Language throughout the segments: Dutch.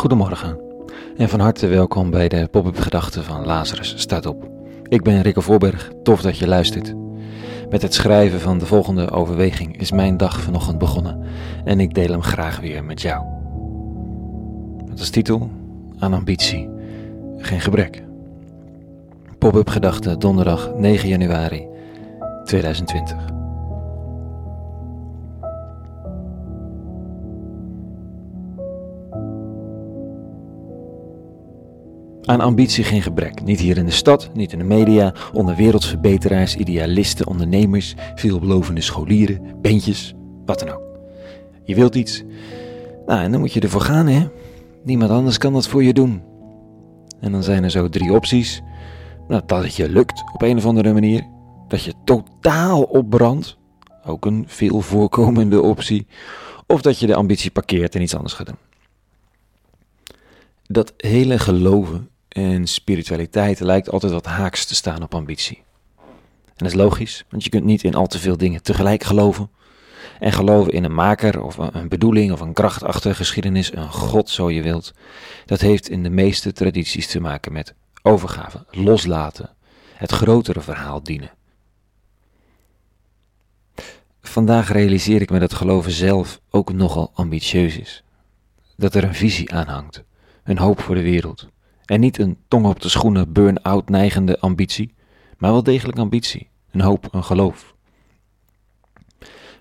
Goedemorgen en van harte welkom bij de Pop-up Gedachten van Lazarus staat op. Ik ben Rikke Voorberg, tof dat je luistert. Met het schrijven van de volgende overweging is mijn dag vanochtend begonnen en ik deel hem graag weer met jou. Met als titel Aan ambitie, geen gebrek. Pop-up Gedachten donderdag 9 januari 2020. Aan ambitie geen gebrek. Niet hier in de stad, niet in de media, onder wereldsverbeteraars, idealisten, ondernemers, veelbelovende scholieren, bandjes, wat dan ook. Je wilt iets, nou en dan moet je ervoor gaan hè. Niemand anders kan dat voor je doen. En dan zijn er zo drie opties. Nou, dat het je lukt op een of andere manier. Dat je totaal opbrandt. Ook een veel voorkomende optie. Of dat je de ambitie parkeert en iets anders gaat doen. Dat hele geloven en spiritualiteit lijkt altijd wat haaks te staan op ambitie. En dat is logisch, want je kunt niet in al te veel dingen tegelijk geloven. En geloven in een maker of een bedoeling of een kracht achter geschiedenis, een god zo je wilt, dat heeft in de meeste tradities te maken met overgave, loslaten, het grotere verhaal dienen. Vandaag realiseer ik me dat geloven zelf ook nogal ambitieus is. Dat er een visie aan hangt, een hoop voor de wereld. En niet een tong op de schoenen burn-out neigende ambitie, maar wel degelijk ambitie, een hoop, een geloof.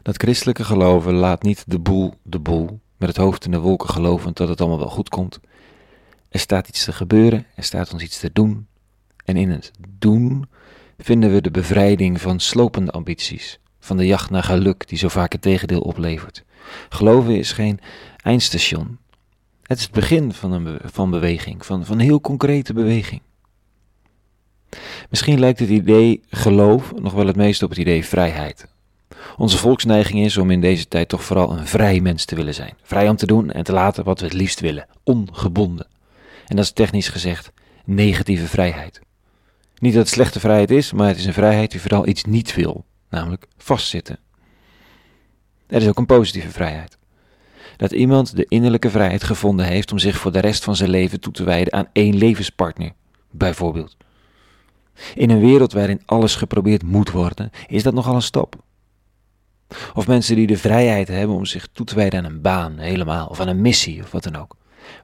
Dat christelijke geloven laat niet de boel de boel, met het hoofd in de wolken gelovend dat het allemaal wel goed komt. Er staat iets te gebeuren, er staat ons iets te doen. En in het doen vinden we de bevrijding van slopende ambities, van de jacht naar geluk die zo vaak het tegendeel oplevert. Geloven is geen eindstation, het is het begin van een van beweging, van, van een heel concrete beweging. Misschien lijkt het idee geloof nog wel het meest op het idee vrijheid. Onze volksneiging is om in deze tijd toch vooral een vrij mens te willen zijn. Vrij om te doen en te laten wat we het liefst willen, ongebonden. En dat is technisch gezegd negatieve vrijheid. Niet dat het slechte vrijheid is, maar het is een vrijheid die vooral iets niet wil, namelijk vastzitten. Er is ook een positieve vrijheid dat iemand de innerlijke vrijheid gevonden heeft om zich voor de rest van zijn leven toe te wijden aan één levenspartner, bijvoorbeeld. In een wereld waarin alles geprobeerd moet worden, is dat nogal een stap. Of mensen die de vrijheid hebben om zich toe te wijden aan een baan, helemaal, of aan een missie, of wat dan ook.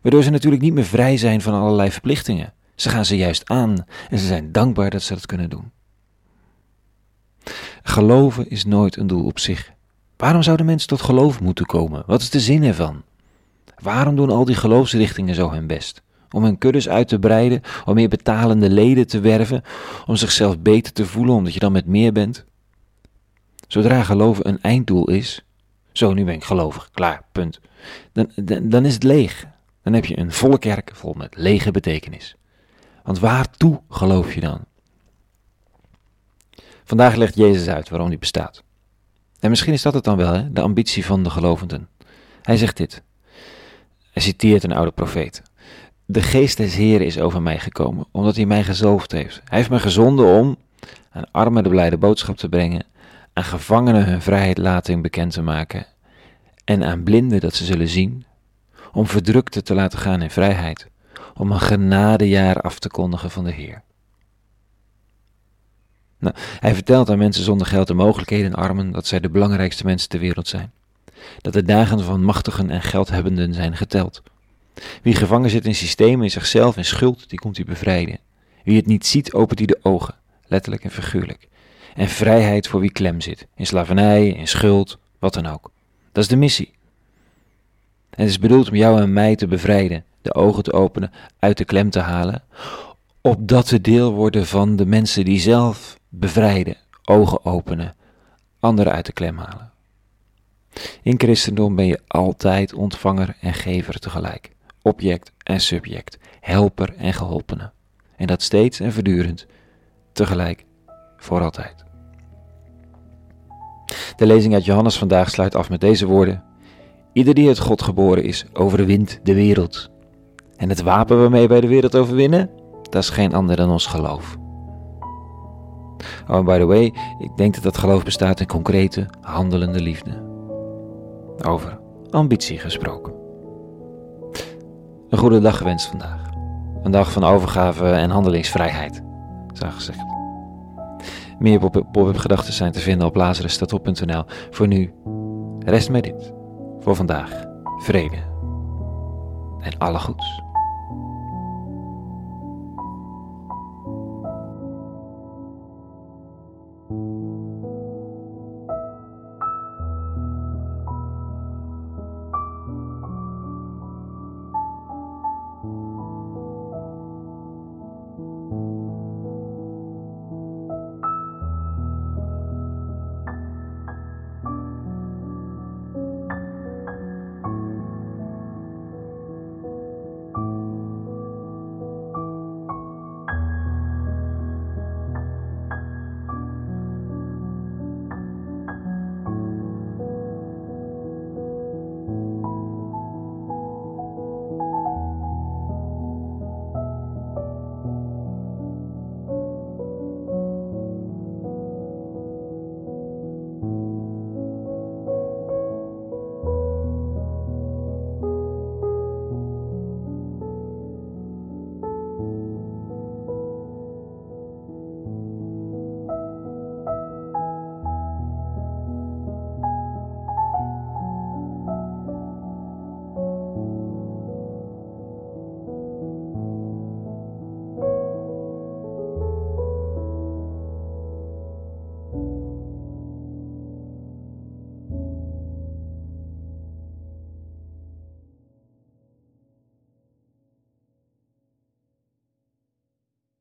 Waardoor ze natuurlijk niet meer vrij zijn van allerlei verplichtingen. Ze gaan ze juist aan en ze zijn dankbaar dat ze dat kunnen doen. Geloven is nooit een doel op zich. Waarom zouden mensen tot geloof moeten komen? Wat is de zin ervan? Waarom doen al die geloofsrichtingen zo hun best? Om hun kuddes uit te breiden, om meer betalende leden te werven, om zichzelf beter te voelen omdat je dan met meer bent? Zodra geloven een einddoel is, zo nu ben ik gelovig, klaar, punt, dan, dan, dan is het leeg. Dan heb je een volle kerk vol met lege betekenis. Want waartoe geloof je dan? Vandaag legt Jezus uit waarom die bestaat. En misschien is dat het dan wel, hè? de ambitie van de gelovenden. Hij zegt dit. Hij citeert een oude profeet. De geest des Heeren is over mij gekomen, omdat hij mij gezalfd heeft. Hij heeft mij gezonden om aan armen de blijde boodschap te brengen, aan gevangenen hun vrijheid lating bekend te maken en aan blinden dat ze zullen zien, om verdrukten te laten gaan in vrijheid, om een genadejaar af te kondigen van de Heer. Nou, hij vertelt aan mensen zonder geld en mogelijkheden en armen dat zij de belangrijkste mensen ter wereld zijn. Dat de dagen van machtigen en geldhebbenden zijn geteld. Wie gevangen zit in systemen, in zichzelf en schuld, die komt hij bevrijden. Wie het niet ziet, opent hij de ogen, letterlijk en figuurlijk. En vrijheid voor wie klem zit, in slavernij, in schuld, wat dan ook. Dat is de missie. Het is bedoeld om jou en mij te bevrijden, de ogen te openen, uit de klem te halen, opdat we deel worden van de mensen die zelf bevrijden, ogen openen, anderen uit de klem halen. In christendom ben je altijd ontvanger en gever tegelijk, object en subject, helper en geholpene. En dat steeds en voortdurend, tegelijk, voor altijd. De lezing uit Johannes vandaag sluit af met deze woorden. Ieder die uit God geboren is, overwint de wereld. En het wapen waarmee wij de wereld overwinnen, dat is geen ander dan ons geloof. Oh, by the way, ik denk dat dat geloof bestaat in concrete, handelende liefde. Over ambitie gesproken. een goede dag gewenst vandaag. Een dag van overgave en handelingsvrijheid, zou gezegd. Meer pop-up gedachten zijn te vinden op lazarusstatop.nl. Voor nu, rest mij dit. Voor vandaag, vrede en alle goeds.